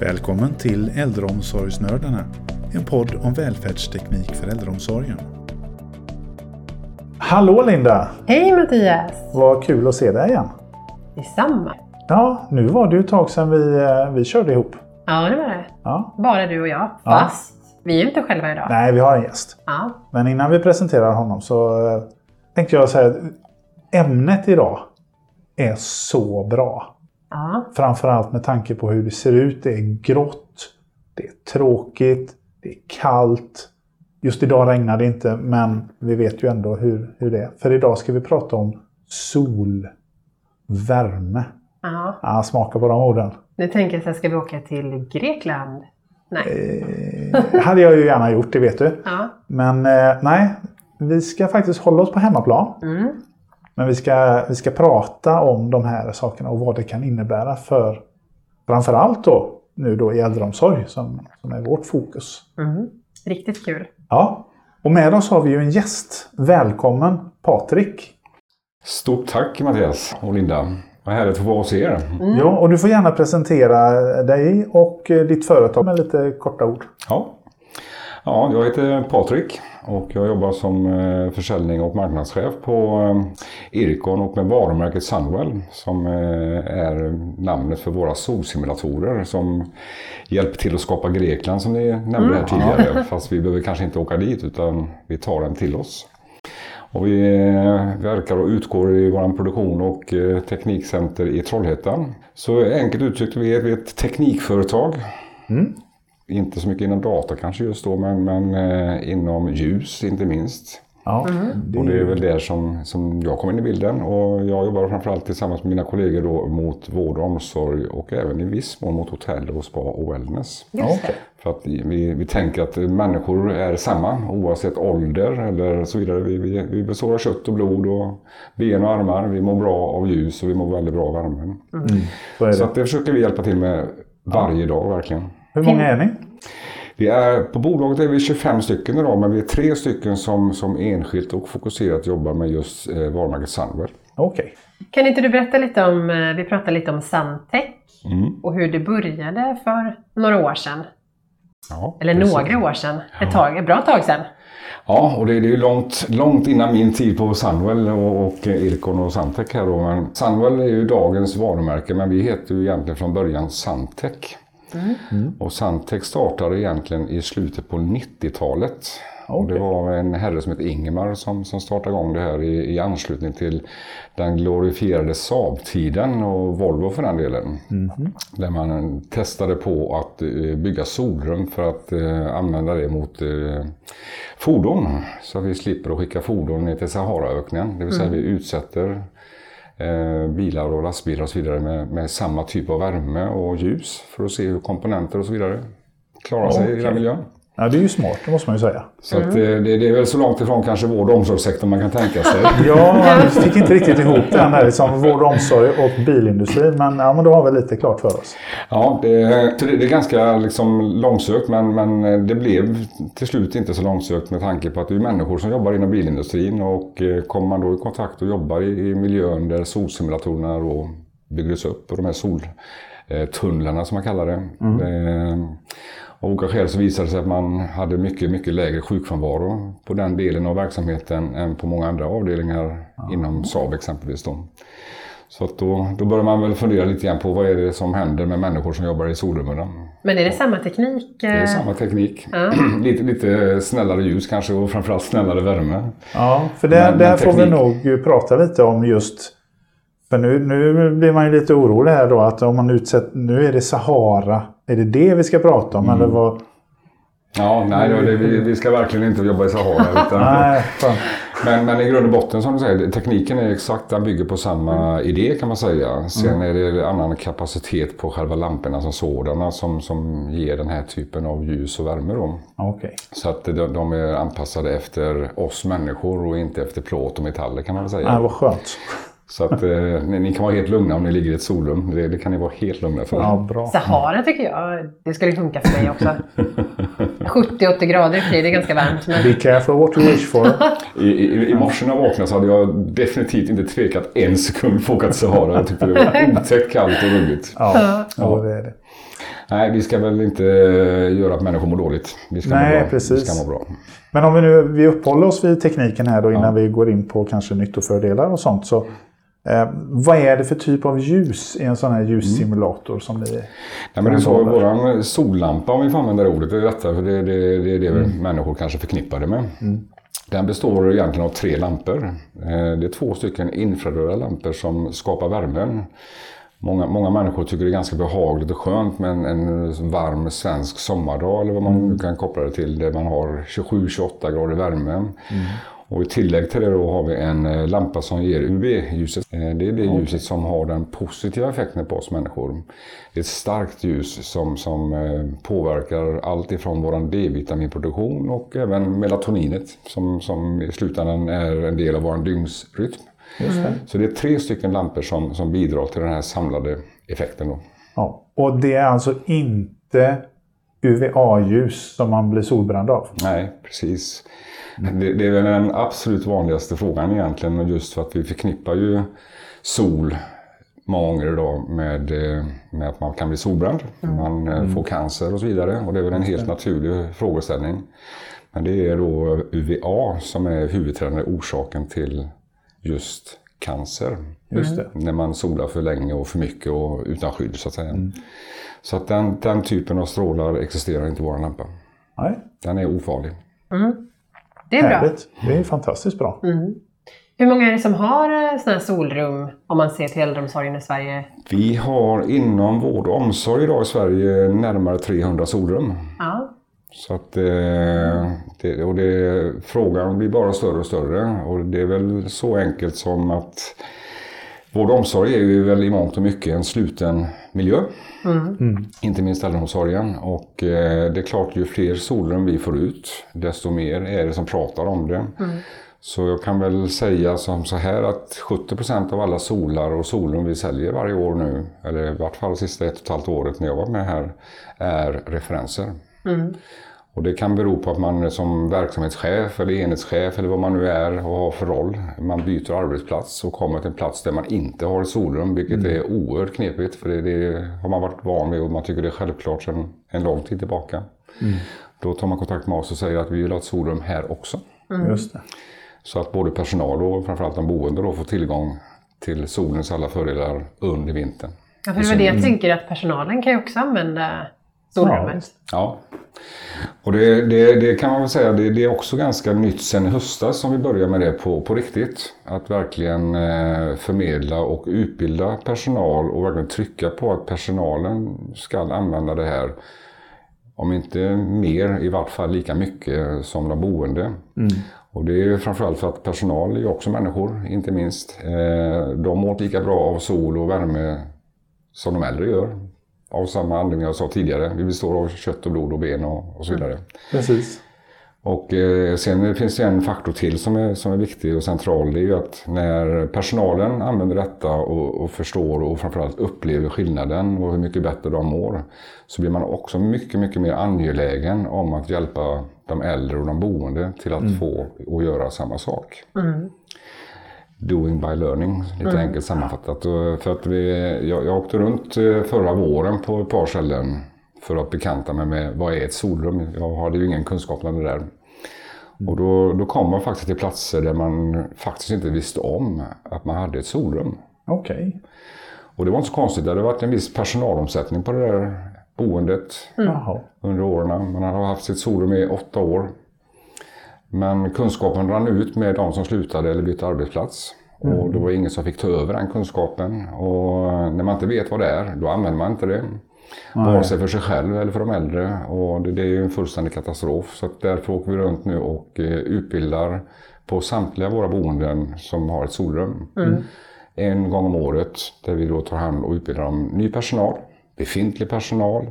Välkommen till Äldreomsorgsnördarna, en podd om välfärdsteknik för äldreomsorgen. Hallå Linda! Hej Mattias! Vad kul att se dig igen. Detsamma. Ja, nu var det ju ett tag sedan vi, eh, vi körde ihop. Ja, det var det. Ja. Bara du och jag. Ja. Fast vi är ju inte själva idag. Nej, vi har en gäst. Ja. Men innan vi presenterar honom så eh, tänkte jag säga att ämnet idag är så bra. Ja. Framförallt med tanke på hur det ser ut. Det är grått, det är tråkigt, det är kallt. Just idag regnar det inte, men vi vet ju ändå hur, hur det är. För idag ska vi prata om sol, värme. ja. Ja, smaka på de orden. Nu tänker jag så här, ska vi åka till Grekland? Nej. Eh, hade jag ju gärna gjort, det vet du. Ja. Men eh, nej, vi ska faktiskt hålla oss på hemmaplan. Mm. Men vi ska, vi ska prata om de här sakerna och vad det kan innebära för framförallt då nu då i äldreomsorg som, som är vårt fokus. Mm. Riktigt kul. Ja, och med oss har vi ju en gäst. Välkommen Patrik! Stort tack Mattias och Linda. Vad härligt att få vara hos er. Ja, och du får gärna presentera dig och eh, ditt företag med lite korta ord. Ja. ja, jag heter Patrik och jag jobbar som eh, försäljning och marknadschef på eh, Ircon och med varumärket Sunwell som eh, är namnet för våra solsimulatorer som hjälper till att skapa Grekland som ni nämnde här tidigare. Fast vi behöver kanske inte åka dit utan vi tar den till oss. Och vi verkar och utgår i vår produktion och teknikcenter i Trollhättan. Så enkelt uttryckt, vi är ett teknikföretag. Inte så mycket inom data kanske just då, men, men eh, inom ljus inte minst. Ja, Och det är väl där som, som jag kommer in i bilden. Och jag jobbar framförallt tillsammans med mina kollegor då mot vård och omsorg och även i viss mån mot hotell och spa och wellness. ja. För att vi, vi tänker att människor är samma oavsett ålder eller så vidare. Vi, vi, vi består av kött och blod och ben och armar. Vi mår bra av ljus och vi mår väldigt bra av värmen. Så är Så det. att det försöker vi hjälpa till med varje dag verkligen. Hur många är ni? Vi är, på bolaget är vi 25 stycken idag men vi är tre stycken som, som enskilt och fokuserat jobbar med just eh, varumärket Sunwell. Okej. Kan inte du berätta lite om, eh, vi pratade lite om Santec Mm. och hur det började för några år sedan. Ja, Eller precis. några år sedan. Ett, tag, ett bra tag sedan. Ja, och det, det är ju långt, långt innan min tid på Sunwell och, och Ircon och Santec här då. Men Sunwell är ju dagens varumärke men vi heter ju egentligen från början Santec. Och Santec startade egentligen i slutet på 90-talet. Och det var en herre som hette Ingemar som, som startade igång det här i, i anslutning till den glorifierade Saab-tiden och Volvo för den delen. Där man testade på att eh, bygga solrum för att eh, använda det mot eh, fordon. Så vi slipper att skicka fordon ner till Saharaöknen. Det vill säga vi utsätter eh, bilar och lastbilar och så vidare med, med samma typ av värme och ljus för att se hur komponenter och så vidare klarar sig i Okej. den miljön. Ja, det är ju smart, det måste man ju säga. Så att, eh, det, det är väl så långt ifrån kanske vård och omsorgssektorn man kan tänka sig. Ja, jag fick inte riktigt ihop den där liksom vård och omsorg och bilindustri. Men, ja, men då har vi lite klart för oss. Ja, det, det, det är ganska liksom långsökt men, men det blev till slut inte så långsökt med tanke på att det är människor som jobbar inom bilindustrin och eh, kommer man då i kontakt och jobbar i, i miljön där solsimulatorerna då byggdes upp och de här soltunnlarna som man kallar det. Eh, Av olika skäl så visade det sig att man hade mycket, mycket lägre sjukfrånvaro på den delen av verksamheten än på många andra avdelningar inom Saab exempelvis. Då. Så att då, då börjar man väl fundera lite grann på vad är det som händer med människor som jobbar i solrummen. Men är det samma teknik? Det är eh, samma teknik. Ja. lite, lite snällare ljus kanske och framförallt snällare värme. Ja, för det, Men- där men får vi teknik- nog prata lite om just... För nu, nu blir man ju lite orolig här då att om man utsätter... Nu är det Sahara. Är det det vi ska prata om? Eller vad? Ja, nej, det, vi, vi ska verkligen inte jobba i Sahara. Utan, Nej, men, men i grund och botten som du säger, tekniken är exakt, den bygger på samma idé kan man säga. Sen är det annan kapacitet på själva lamporna som sådana som, som ger den här typen av ljus och värme. Då. Okej. Så att de, de är anpassade efter oss människor och inte efter plåt och metaller kan man väl säga. Nej, vad skönt. Så att eh, ni, ni kan vara helt lugna om ni ligger i ett solrum. Det, det kan ni vara helt lugna för. Ja, bra. Sahara tycker jag, det skulle funka för mig också. 70-80 grader för det är ganska varmt. Men... Be careful what you wish for. I, i, I morse när jag vaknade så hade jag definitivt inte tvekat en sekund på att åka till Sahara. Jag tyckte det var otäckt kallt och ruggigt. Ja, ja. det är det. Nej, vi ska väl inte eh, göra att människor mår dåligt. Vi ska Nej, må bra. precis. Vi ska må bra. Men om vi nu vi uppehåller oss vid tekniken här då innan Ja. vi går in på kanske nyttofördelar och sånt. Så, eh, vad är det för typ av ljus i en sån här ljussimulator som ni... Nej, men det är så, våran sollampa, om vi får använda det ordet, det är detta, för det, det, det är det människor kanske förknippar det med. Den består egentligen av tre lampor. Eh, Det är två stycken infraröda lampor som skapar värmen. Många, många människor tycker det är ganska behagligt och skönt med en, en varm svensk sommardag eller vad man nu kan koppla det till, där man har 27-28 grader värme. Och i tillägg till det då har vi en eh, lampa som ger UV-ljuset. Eh, Det är det ljuset som har den positiva effekten på oss människor. Det är ett starkt ljus som, som eh, påverkar allt ifrån vår D-vitaminproduktion och även melatoninet som, som i slutändan är en del av vår dygnsrytm. Det. Så det är tre stycken lampor som, som bidrar till den här samlade effekten. Då. Ja. Och det är alltså inte UVA-ljus som man blir solbränd av? Nej, precis. Det, det är väl den absolut vanligaste frågan egentligen, men just för att vi förknippar ju sol många gånger idag med, eh, med att man kan bli solbränd, man eh, får cancer och så vidare. Och det är väl en helt naturlig frågeställning. Men det är då UVA som är huvudtränande orsaken till just cancer. Just det. När man solar för länge och för mycket och utan skydd så att säga. Så att den, den typen av strålar existerar inte i vår lampa. Nej, Den är ofarlig. Det är bra. härligt. Det är fantastiskt bra. Hur många är det som har sådana här solrum om man ser till äldreomsorgen i Sverige? Vi har inom vård och omsorg idag i Sverige närmare 300 solrum. Ja. Så att, eh, det, och det, frågan blir bara större och större. Och det är väl så enkelt som att vård och omsorg är ju väl i mångt och mycket en sluten miljö. Inte minst äldreomsorgen. Och eh, det är klart, ju fler solrum vi får ut, desto mer är det som pratar om det. Så jag kan väl säga som så här att 70% av alla solar och solrum vi säljer varje år nu, eller i vart fall sista ett och ett halvt året när jag var med här, är referenser. Och det kan bero på att man som verksamhetschef eller enhetschef eller vad man nu är och har för roll. Man byter arbetsplats och kommer till en plats där man inte har solrum, vilket är oerhört knepigt. För det, det har man varit van vid och man tycker det är självklart sedan en lång tid tillbaka. Då tar man kontakt med oss och säger att vi vill ha ett solrum här också. Just det. Så att både personal och framförallt de boende då får tillgång till solens alla fördelar under vintern. Ja, för det var det jag tänker att personalen kan ju också använda solrummet. visst. Ja. Och det, det, det kan man väl säga, det, det är också ganska nytt sen i höstas som vi började med det på, på riktigt. Att verkligen eh, förmedla och utbilda personal och verkligen trycka på att personalen ska använda det här. Om inte mer, i vart fall lika mycket som de boende. Och det är framförallt för att personal är också människor, inte minst. Eh, de mår lika bra av sol och värme som de äldre gör. Av samma anledning jag sa tidigare. Vi består av kött och blod och ben och, och så vidare. Precis. Och eh, sen finns det en faktor till som är, som är viktig och central. Det är ju att när personalen använder detta och, och förstår och framförallt upplever skillnaden och hur mycket bättre de mår. Så blir man också mycket, mycket mer angelägen om att hjälpa de äldre och de boende till att få och göra samma sak. Doing by learning, lite enkelt sammanfattat. För att vi, jag, jag åkte runt eh, förra våren på ett par ställen för att bekanta mig med vad är ett solrum. Jag hade ju ingen kunskap om det där. Och då, då kom man faktiskt till platser där man faktiskt inte visste om att man hade ett solrum. Okej. Och det var inte så konstigt, det hade varit en viss personalomsättning på det där boendet Jaha. under åren. Man hade haft sitt solrum i åtta år. Men kunskapen rann ut med de som slutade eller bytte arbetsplats. Och det var ingen som fick ta över den kunskapen. Och när man inte vet vad det är, då använder man inte det. Vare sig för sig själv eller för de äldre. Och det, det är ju en fullständig katastrof. Så därför åker vi runt nu och eh, utbildar på samtliga våra boenden som har ett solrum. En gång om året där vi då tar hand och utbildar om ny personal, befintlig personal.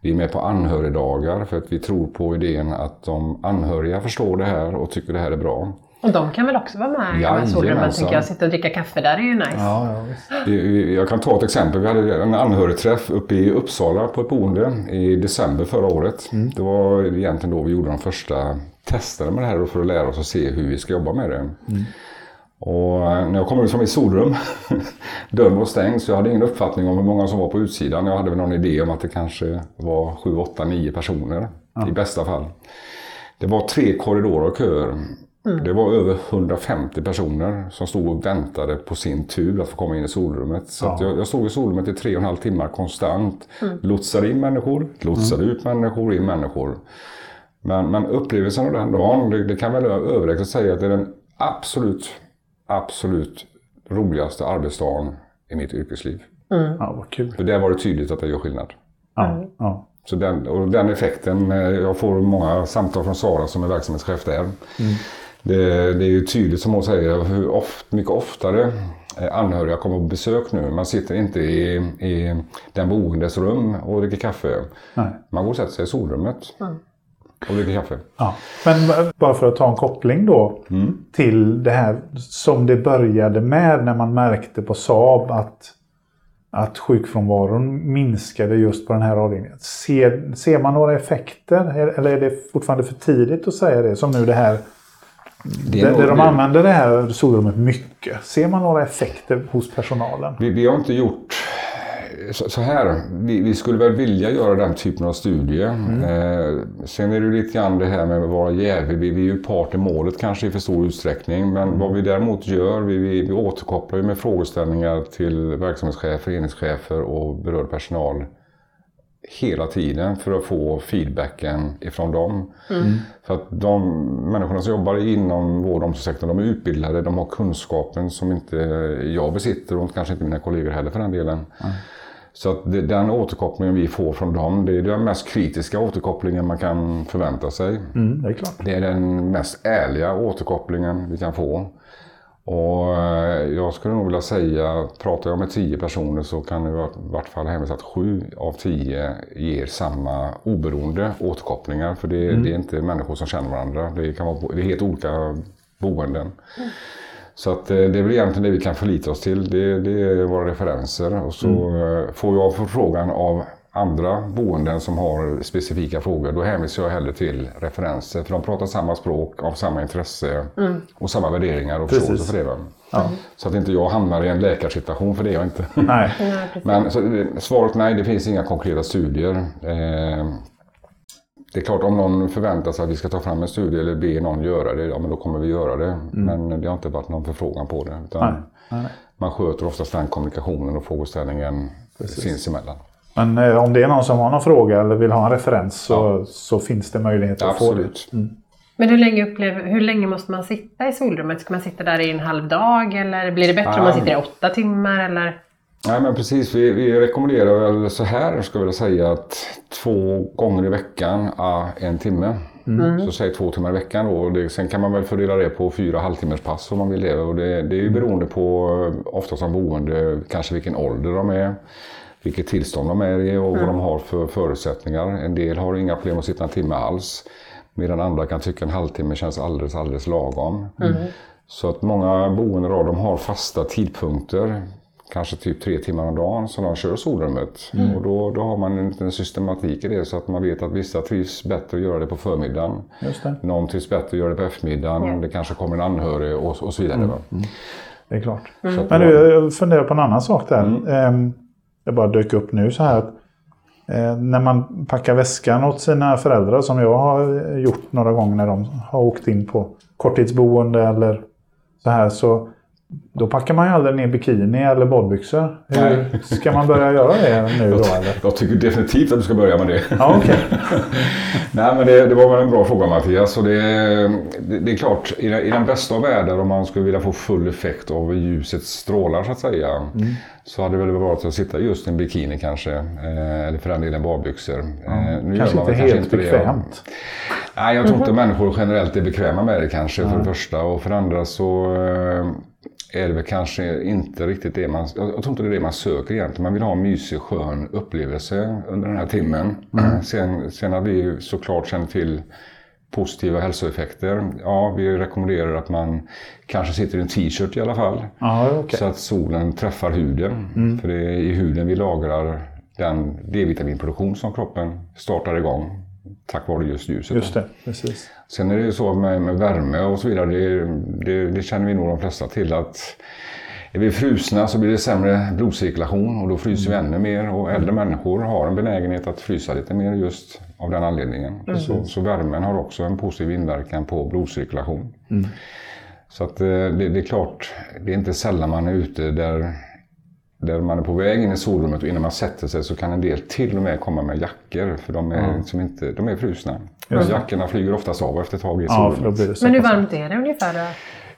Vi är med på anhörigdagar för att vi tror på idén att de anhöriga förstår det här och tycker det här är bra. Och de kan väl också vara med i här Jajamensan. solrummen, tänker jag. Sitta och dricka kaffe där är ju nice. Ja, ja, Jag kan ta ett exempel. Vi hade en anhörigträff uppe i Uppsala på ett boende i december förra året. Det var egentligen då vi gjorde de första testerna med det här för att lära oss att se hur vi ska jobba med det. Och eh, när jag kom ut från mitt solrum, dörren var stängd, så jag hade ingen uppfattning om hur många som var på utsidan. Jag hade väl någon idé om att det kanske var 7, 8, 9 personer i bästa fall. Det var tre korridorer och köer. Det var över 150 personer som stod och väntade på sin tur att få komma in i solrummet. Så att jag, jag stod i solrummet i tre och en halv timmar konstant. Lotsade in människor, lotsade ut människor, in människor. Men, men upplevelsen av den dagen, det, det kan väl överlägset säga att det är den absolut, absolut roligaste arbetsdagen i mitt yrkesliv. Ja, vad kul. För där var det tydligt att det gör skillnad. Ja, ja. Så den, och den effekten, eh, jag får många samtal från Sara som är verksamhetschef där. Det, det är ju tydligt som hon säger hur oft, mycket oftare eh, anhöriga kommer på besök nu. Man sitter inte i, i den boendes rum och dricker kaffe. Nej. Man går och sätter sig i solrummet och dricker kaffe. Ja. Men bara för att ta en koppling då till det här som det började med när man märkte på Saab att, att sjukfrånvaron minskade just på den här avdelningen. Ser, ser man några effekter eller är det fortfarande för tidigt att säga det? Som nu det här Det är där, där de använder det här solrummet mycket. Ser man några effekter hos personalen? Vi, vi har inte gjort så, här. Vi, vi skulle väl vilja göra den typen av studie. Eh, sen är det ju lite grann det här med att vara jävig. Vi, vi är ju part i målet kanske i för stor utsträckning. Men vad vi däremot gör, vi, vi, vi återkopplar ju med frågeställningar till verksamhetschefer, föreningschefer och berörd personal hela tiden för att få feedbacken ifrån dem. För att de människorna som jobbar inom vård och omsorgssektorn, de är utbildade, de har kunskapen som inte jag besitter och kanske inte mina kollegor heller för den delen. Så att det, den återkopplingen vi får från dem, det är den mest kritiska återkopplingen man kan förvänta sig. Mm, det är klart. Det är den mest ärliga återkopplingen vi kan få. Och eh, jag skulle nog vilja säga, pratar jag med tio personer så kan jag i vart fall hänvisa att sju av tio ger samma oberoende återkopplingar. För det, det är inte människor som känner varandra. Det, kan vara, det är helt olika boenden. Så att eh, det är väl egentligen det vi kan förlita oss till. Det, det är våra referenser. Och så eh, får jag förfrågan av andra boenden som har specifika frågor. Då hänvisar jag hellre till referenser. För de pratar samma språk, av samma intresse och samma värderingar och Precis. förståelse för det. Ja. Så att inte jag hamnar i en läkarsituation, för det är jag inte. Nej. Men så, eh, svaret nej, det finns inga konkreta studier. Eh, det är klart om någon förväntar sig att vi ska ta fram en studie eller be någon göra det, ja men då kommer vi göra det. Men det har inte varit någon förfrågan på det. Utan Mm. Nej. Nej, nej. Man sköter oftast den kommunikationen och frågeställningen sinsemellan. Men eh, om det är någon som har någon fråga eller vill ha en referens så, så finns det möjlighet att få det. Absolut. Men hur länge, upplever, hur länge måste man sitta i solrummet? Ska man sitta där i en halv dag eller blir det bättre om man Ah. sitter i åtta timmar? Eller? Nej men precis, vi, vi rekommenderar väl så här, ska jag säga att två gånger i veckan, ah, en timme. Så säg två timmar i veckan då. Och Det, sen kan man väl fördela det på fyra halvtimmars pass om man vill det. Och det, det är ju beroende på, eh, ofta som boende, kanske vilken ålder de är. Vilket tillstånd de är i och vad de har för förutsättningar. En del har inga problem att sitta en timme alls. Medan andra kan tycka en halvtimme känns alldeles, alldeles lagom. Så att många boenden idag, de har fasta tidpunkter. Kanske typ tre timmar om dagen som de kör solrummet. Och då, då har man en liten systematik i det så att man vet att vissa trivs bättre att göra det på förmiddagen. Just det. Någon trivs bättre att göra det på eftermiddagen. Ja. Det kanske kommer en anhörig och, och så vidare. va. Det är klart. Att Men du, jag funderar på en annan sak där. Ehm, Det bara dök upp nu så här. att, eh, När man packar väskan åt sina föräldrar som jag har gjort några gånger när de har åkt in på korttidsboende eller så här. Så då packar man ju aldrig ner bikini eller badbyxor. Hur, Nej. ska man börja göra det nu då eller? Jag tycker definitivt att du ska börja med det. Ja, okej. Nej, men det, det var väl en bra fråga Mattias. Och det, det, det är klart, i, den- i den bästa av världar om man skulle vilja få full effekt av ljusets strålar så att säga. Så hade det väl varit att sitta just i en bikini kanske. Eh, eller för den delen badbyxor. Eh, nu Kanske gör man inte helt det. bekvämt. Nej, jag tror inte människor generellt är bekväma med det kanske för det första. Och för det andra så eh, är det väl kanske inte riktigt det man... Jag jag tror inte det är det man söker egentligen. Man vill ha en mysig, skön upplevelse under den här timmen. Sen, sen har vi såklart känt till positiva hälsoeffekter. Ja, vi rekommenderar att man kanske sitter i en t-shirt i alla fall. Ja, okej. Så att solen träffar huden. För det är i huden vi lagrar den D-vitaminproduktion som kroppen startar igång. Tack vare just ljuset. Just det, precis. Sen är det ju så med, med värme och så vidare, det, det, det känner vi nog de flesta till att är vi frusna så blir det sämre blodcirkulation och då fryser vi ännu mer och äldre människor har en benägenhet att frysa lite mer just av den anledningen. Så, så värmen har också en positiv inverkan på blodcirkulation. Så att eh, det, det är klart, det är inte sällan man är ute där, där man är på väg in i solrummet och innan man sätter sig så kan en del till och med komma med jackor för de är, liksom inte, de är frusna. Och jackorna flyger oftast av efter ett tag i Ja, för då solrummet. blir det så Men hur varmt är det ungefär då?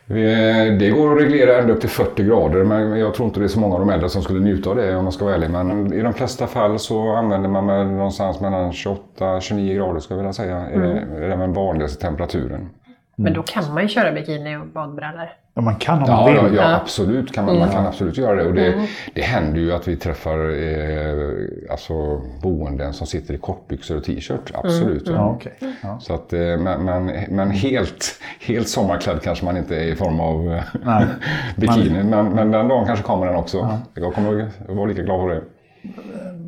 Vi- Det går att reglera ända upp till 40 grader men jag tror inte det är så många av de äldre som skulle njuta av det om man ska vara ärlig. Men i de flesta fall så använder man med någonstans mellan 28-29 grader ska jag vilja säga. är- är den vanligaste temperaturen. Men då kan man ju köra bikini och badbrallor. Ja, man kan om Ja, man ja, vill. ja absolut. Kan man, man kan absolut göra det. Och det, det händer ju att vi träffar eh, alltså, boenden som sitter i kortbyxor och t-shirt. Absolut. Ja, okej. Ja. Så att, eh, men, men, men helt, helt sommarklädd kanske man inte är i form av eh, Nej. bikini. Men, men den dagen kanske kommer den också. Jag kommer att vara lika glad för det.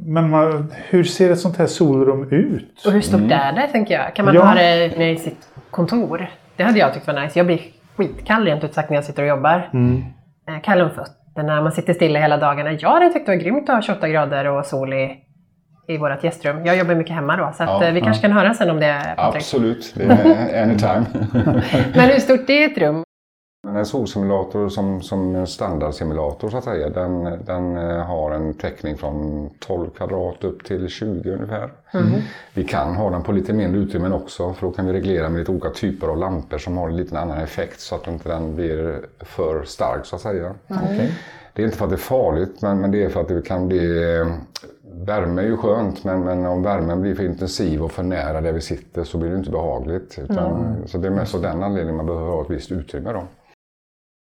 Men man, hur ser ett sånt här solrum ut? Och hur stort är det, tänker jag? Kan man Ja. ha det med i sitt kontor? Det hade jag tyckt var nice. Jag blir skitkall rent ut sagt när jag sitter och jobbar. Eh, Kall om fötterna, man sitter stilla hela dagarna. Jag hade tyckt det var grymt att ha 28 grader och sol i, i vårt gästrum. Jag jobbar mycket hemma då, så Ja, eh, vi kanske kan höra sen om det. Patrik. Absolut, det är anytime. Men hur stort är ett rum? Men en solsimulator som, som en standardsimulator så att säga, den, den eh, har en täckning från 12 kvadrat upp till 20 ungefär. Vi kan ha den på lite mindre utrymmen också för då kan vi reglera med lite olika typer av lampor som har en liten annan effekt så att inte den blir för stark så att säga. Okej. Det är inte för att det är farligt men, men det är för att det kan bli... eh, Värme är ju skönt men, men om värmen blir för intensiv och för nära där vi sitter så blir det inte behagligt. Utan, Så det är mest av den anledningen man behöver ha ett visst utrymme då.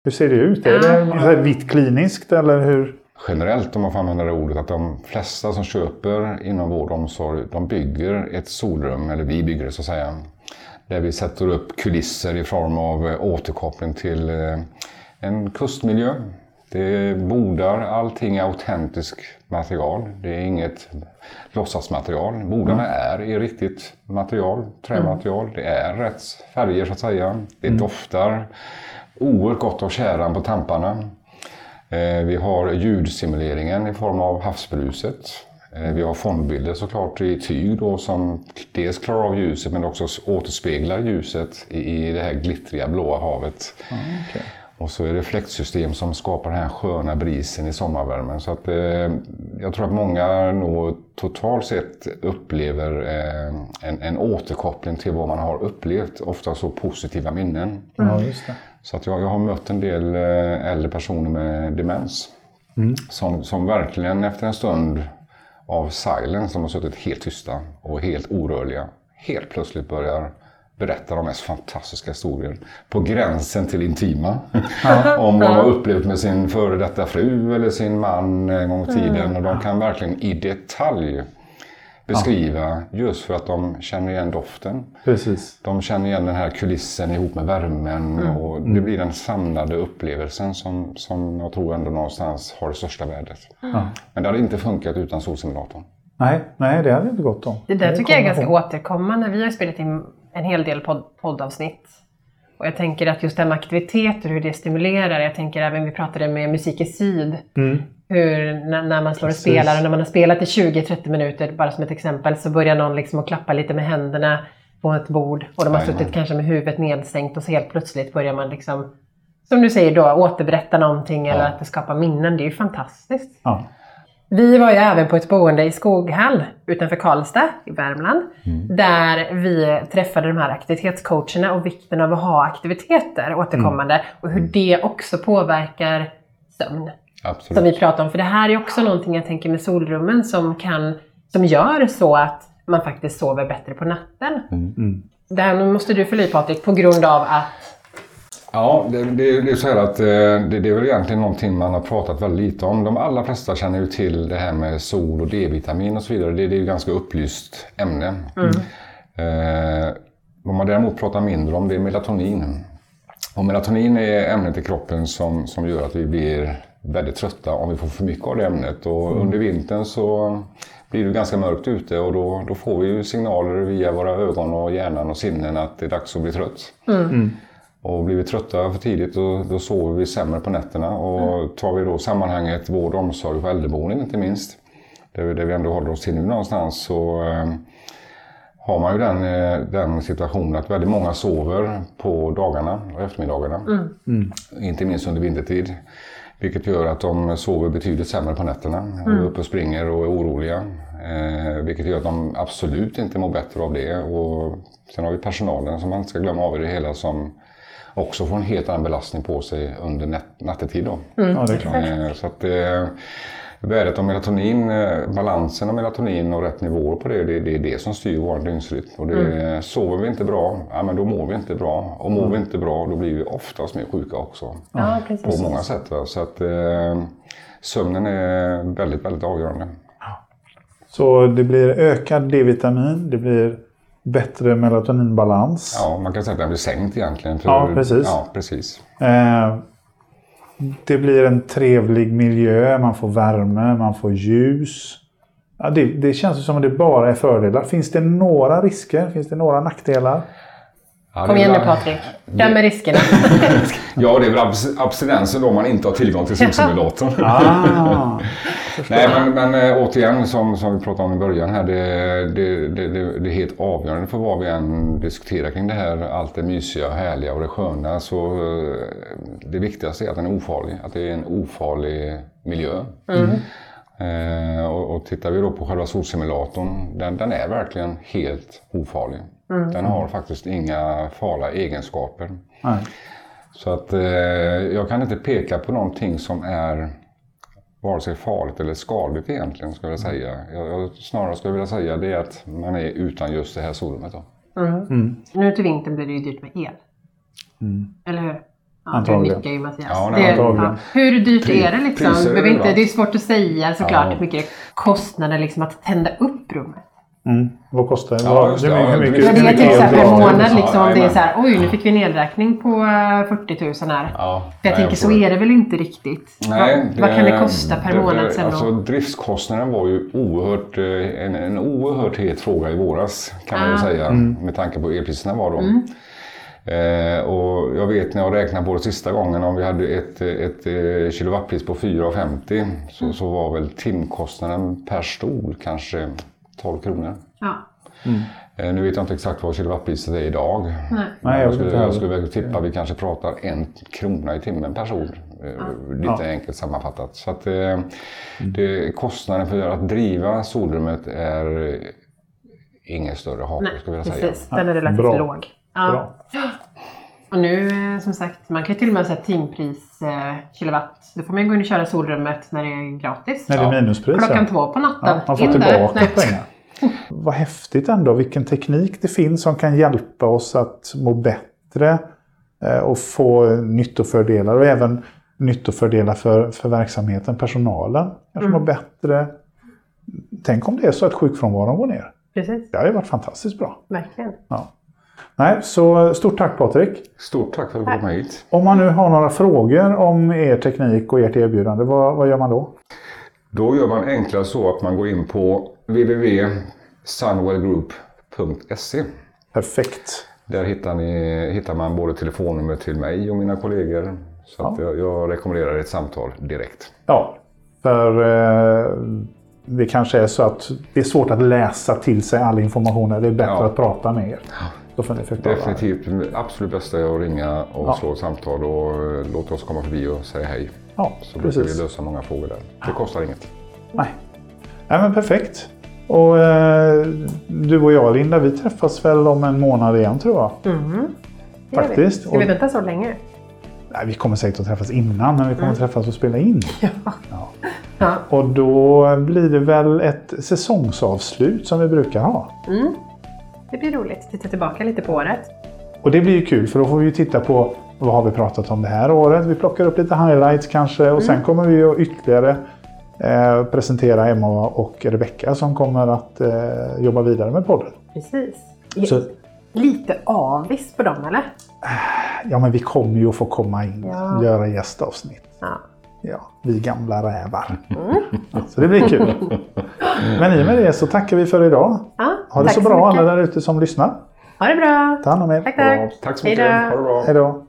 Hur ser det ut? Är det så här vitt kliniskt eller hur? generellt, om man får använda det ordet, att de flesta som köper inom vård och omsorg, de bygger ett solrum, eller vi bygger det så att säga, där vi sätter upp kulisser i form av eh, återkoppling till eh, en kustmiljö. Det bordar, allting är autentiskt material. Det är inget låtsasmaterial. Bordarna är i riktigt material, trämaterial. Det är rätt färger så att säga. Det doftar oerhört gott av tjäran på tamparna. Eh, Vi har ljudsimuleringen i form av havsbruset. Eh, Vi har fondbilder såklart i tyg då, som dels klarar av ljuset men också återspeglar ljuset i det här glittriga blåa havet. okej. Och så är det fläktsystem som skapar den här sköna brisen i sommarvärmen. Så att, eh, jag tror att många nog totalt sett upplever eh, en, en återkoppling till vad man har upplevt. Ofta så positiva minnen. Ja, just det. Så att jag, jag har mött en del eh, äldre personer med demens. Som, som verkligen efter en stund av silence, som har suttit helt tysta och helt orörliga, helt plötsligt börjar berätta de mest fantastiska historier. På gränsen till intima. Om vad de har upplevt med sin före detta fru eller sin man en gång i tiden. Och de kan verkligen i detalj beskriva just för att de känner igen doften. Precis. De känner igen den här kulissen ihop med värmen och det blir den samlade upplevelsen som, som jag tror ändå någonstans har det största värdet. Men det hade inte funkat utan solsimulatorn. Nej, nej, det hade inte gått om. Det där tycker jag är ganska ihåg. återkommande. Vi har spelat in en hel del podd, poddavsnitt. Och jag tänker att just det här med aktiviteter, hur det stimulerar. Jag tänker även, vi pratade med Musik i Syd. Hur när, när man slår och Precis. spelar och när man har spelat i 20-30 minuter, bara som ett exempel, så börjar någon liksom att klappa lite med händerna på ett bord. Och de har Jajamän. suttit kanske med huvudet nedsänkt och så helt plötsligt börjar man liksom, som du säger då, återberätta någonting eller att det skapar minnen. Det är ju fantastiskt. Ja. Vi var ju även på ett boende i Skoghall utanför Karlstad i Värmland. Där vi träffade de här aktivitetscoacherna och vikten av att ha aktiviteter återkommande. Och hur det också påverkar sömn. Absolut. Som vi pratar om. För det här är också någonting jag tänker med solrummen som, kan, som gör så att man faktiskt sover bättre på natten. Det här nu måste du fylla i Patrik på grund av att Ja, det, det, det är så här att eh, det, det är väl egentligen någonting man har pratat väldigt lite om. De allra flesta känner ju till det här med sol och D-vitamin och så vidare. Det, det är ju ett ganska upplyst ämne. Eh, vad man däremot pratar mindre om det är melatonin. Och melatonin är ämnet i kroppen som, som gör att vi blir väldigt trötta om vi får för mycket av det ämnet. Och under vintern så blir det ganska mörkt ute och då, då får vi ju signaler via våra ögon och hjärnan och sinnen att det är dags att bli trött. Och blir vi trötta för tidigt då, då sover vi sämre på nätterna. Och tar vi då sammanhanget vård och omsorg på äldreboenden inte minst, där vi, där vi ändå håller oss till nu någonstans, så eh, har man ju den, eh, den situationen att väldigt många sover på dagarna och eftermiddagarna. Inte minst under vintertid. Vilket gör att de sover betydligt sämre på nätterna och är uppe och springer och är oroliga. Eh, vilket gör att de absolut inte mår bättre av det. Och sen har vi personalen som man inte ska glömma av i det hela som också får en helt annan belastning på sig under nät- nattetid. Då. Ja, det är klart. Eh, Så att eh, värdet av melatonin, eh, balansen av melatonin och rätt nivåer på det, det, det är det som styr vår dygnsrytm. Och det, Sover vi inte bra, ja, men då mår vi inte bra. Och mår vi inte bra, då blir vi oftast mer sjuka också. Ja, På precis. många sätt. Va? Så att eh, sömnen är väldigt, väldigt avgörande. Så det blir ökad D-vitamin, det blir bättre melatoninbalans. Ja, man kan säga att den blir sänkt egentligen. För, Ja, precis. Ja, precis. Eh, det blir en trevlig miljö, man får värme, man får ljus. Ja, det, det känns som att det bara är fördelar. Finns det några risker? Finns det några nackdelar? Ja, Kom igen nu Patrik. Döm med riskerna. Ja, det är väl abs- abstinensen då man inte har tillgång till solsimulatorn. Ah, Nej, men, men äh, återigen som, som vi pratade om i början här. Det, det, det, det, det är helt avgörande för vad vi än diskuterar kring det här. Allt det mysiga, härliga och det sköna. Så eh, det viktigaste är att den är ofarlig. Att det är en ofarlig miljö. Eh, och, och tittar vi då på själva solsimulatorn. Den, den är verkligen helt ofarlig. Den har faktiskt inga farliga egenskaper. nej. Så att eh, jag kan inte peka på någonting som är vare sig farligt eller skadligt egentligen, skulle jag säga. Jag, jag snarare skulle vilja säga det att man är utan just det här solrummet. Då. Nu till vintern blir det ju dyrt med el. Eller hur? Ja, du Antagligen. nickar ju Mattias. Ja, nej, det, antagligen. Hur dyrt Pri- är det liksom? priser inte, det är svårt att säga såklart Ja. hur mycket kostnader liksom att tända upp rummet. Mm. Vad kostar det? Ja, hur, det. mycket- hur hur det är mycket så här el per drar det? månad liksom. Ja, det är så här, oj nu fick vi en elräkning på eh, 40 000 här. Ja, jag nej, tänker så är det väl inte riktigt? Nej, vad, vad kan det kosta per det- månad sen alltså, då? Driftskostnaden var ju oerhört, eh, en, en oerhört het fråga i våras kan man ju Ah. säga. Med tanke på elpriserna var då. Mm. Eh, och jag vet när jag räknade på det sista gången om vi hade ett, ett, eh, kilowattpris på 4,50 så, Mm. så var väl timkostnaden per stol kanske 12 kronor. Ja. Eh, nu vet jag inte exakt vad kilowattpriset är idag. Nej. Nej, jag skulle, jag skulle väl tippa vi kanske pratar en krona i timmen per sol. Eh, Lite Ja. enkelt sammanfattat. Så att, eh, det, kostnaden för att driva solrummet är ingen större hake Nej, skulle jag vilja säga. precis. Den är relativt Bra. låg. Ja. Bra. Och nu eh, som sagt, man kan ju till och med säga timpris eh, kilowatt. Då får man ju gå in och köra solrummet när det är gratis. När det är minuspris. Klockan ja. två på natten. Ja, man får In tillbaka pengar. Vad häftigt ändå vilken teknik det finns som kan hjälpa oss att må bättre eh, och få nyttofördelar och även nyttofördelar för, för verksamheten, personalen. Kanske mår bättre. Tänk om det är så att sjukfrånvaron går ner. Precis, Det hade ju varit fantastiskt bra. verkligen. Ja. Nej, så stort tack Patrik. Stort tack för att du kom hit. Om man nu har några frågor om er teknik och ert erbjudande, vad, vad gör man då? Då gör man enklast så att man går in på www.sunwellgroup.se. Perfekt. Där hittar, ni, hittar man både telefonnummer till mig och mina kollegor. Så att jag, jag rekommenderar ett samtal direkt. Ja, för eh, det kanske är så att det är svårt att läsa till sig all information. Det är bättre Ja. att prata med er. Då får ni förklara. Definitivt. Absolut bästa är att ringa och Ja. slå ett samtal och eh, låta oss komma förbi och säga hej. Ja, Så brukar precis. vi lösa många frågor där. Det kostar inget. Nej. Nej, men perfekt. Och eh, du och jag Linda, vi träffas väl om en månad igen tror jag. Mm. Det gör vi. Faktiskt. Ska vi Och- vänta så länge? Nej, vi kommer säkert att träffas innan, men vi kommer att träffas och spela in. Ja. Och då blir det väl ett säsongsavslut som vi brukar ha. Det blir roligt. Titta tillbaka lite på året. Och det blir ju kul för då får vi ju titta på vad har vi pratat om det här året. Vi plockar upp lite highlights kanske och sen kommer vi att ytterligare eh, presentera Emma och Rebecka som kommer att eh, jobba vidare med podden. Precis. Så, Lite avis på dem eller? ja men vi kommer ju att få komma in och Ja. göra gästavsnitt. Ja. ja, vi gamla rävar. Så det blir kul. Men i och med det så tackar vi för idag. Ja, Ha det så bra mycket. alla där ute som lyssnar. Ha det bra. Ta hand om er. Tack, tack. Bra. Tack så mycket. Hej då. Ha det bra. Hej då.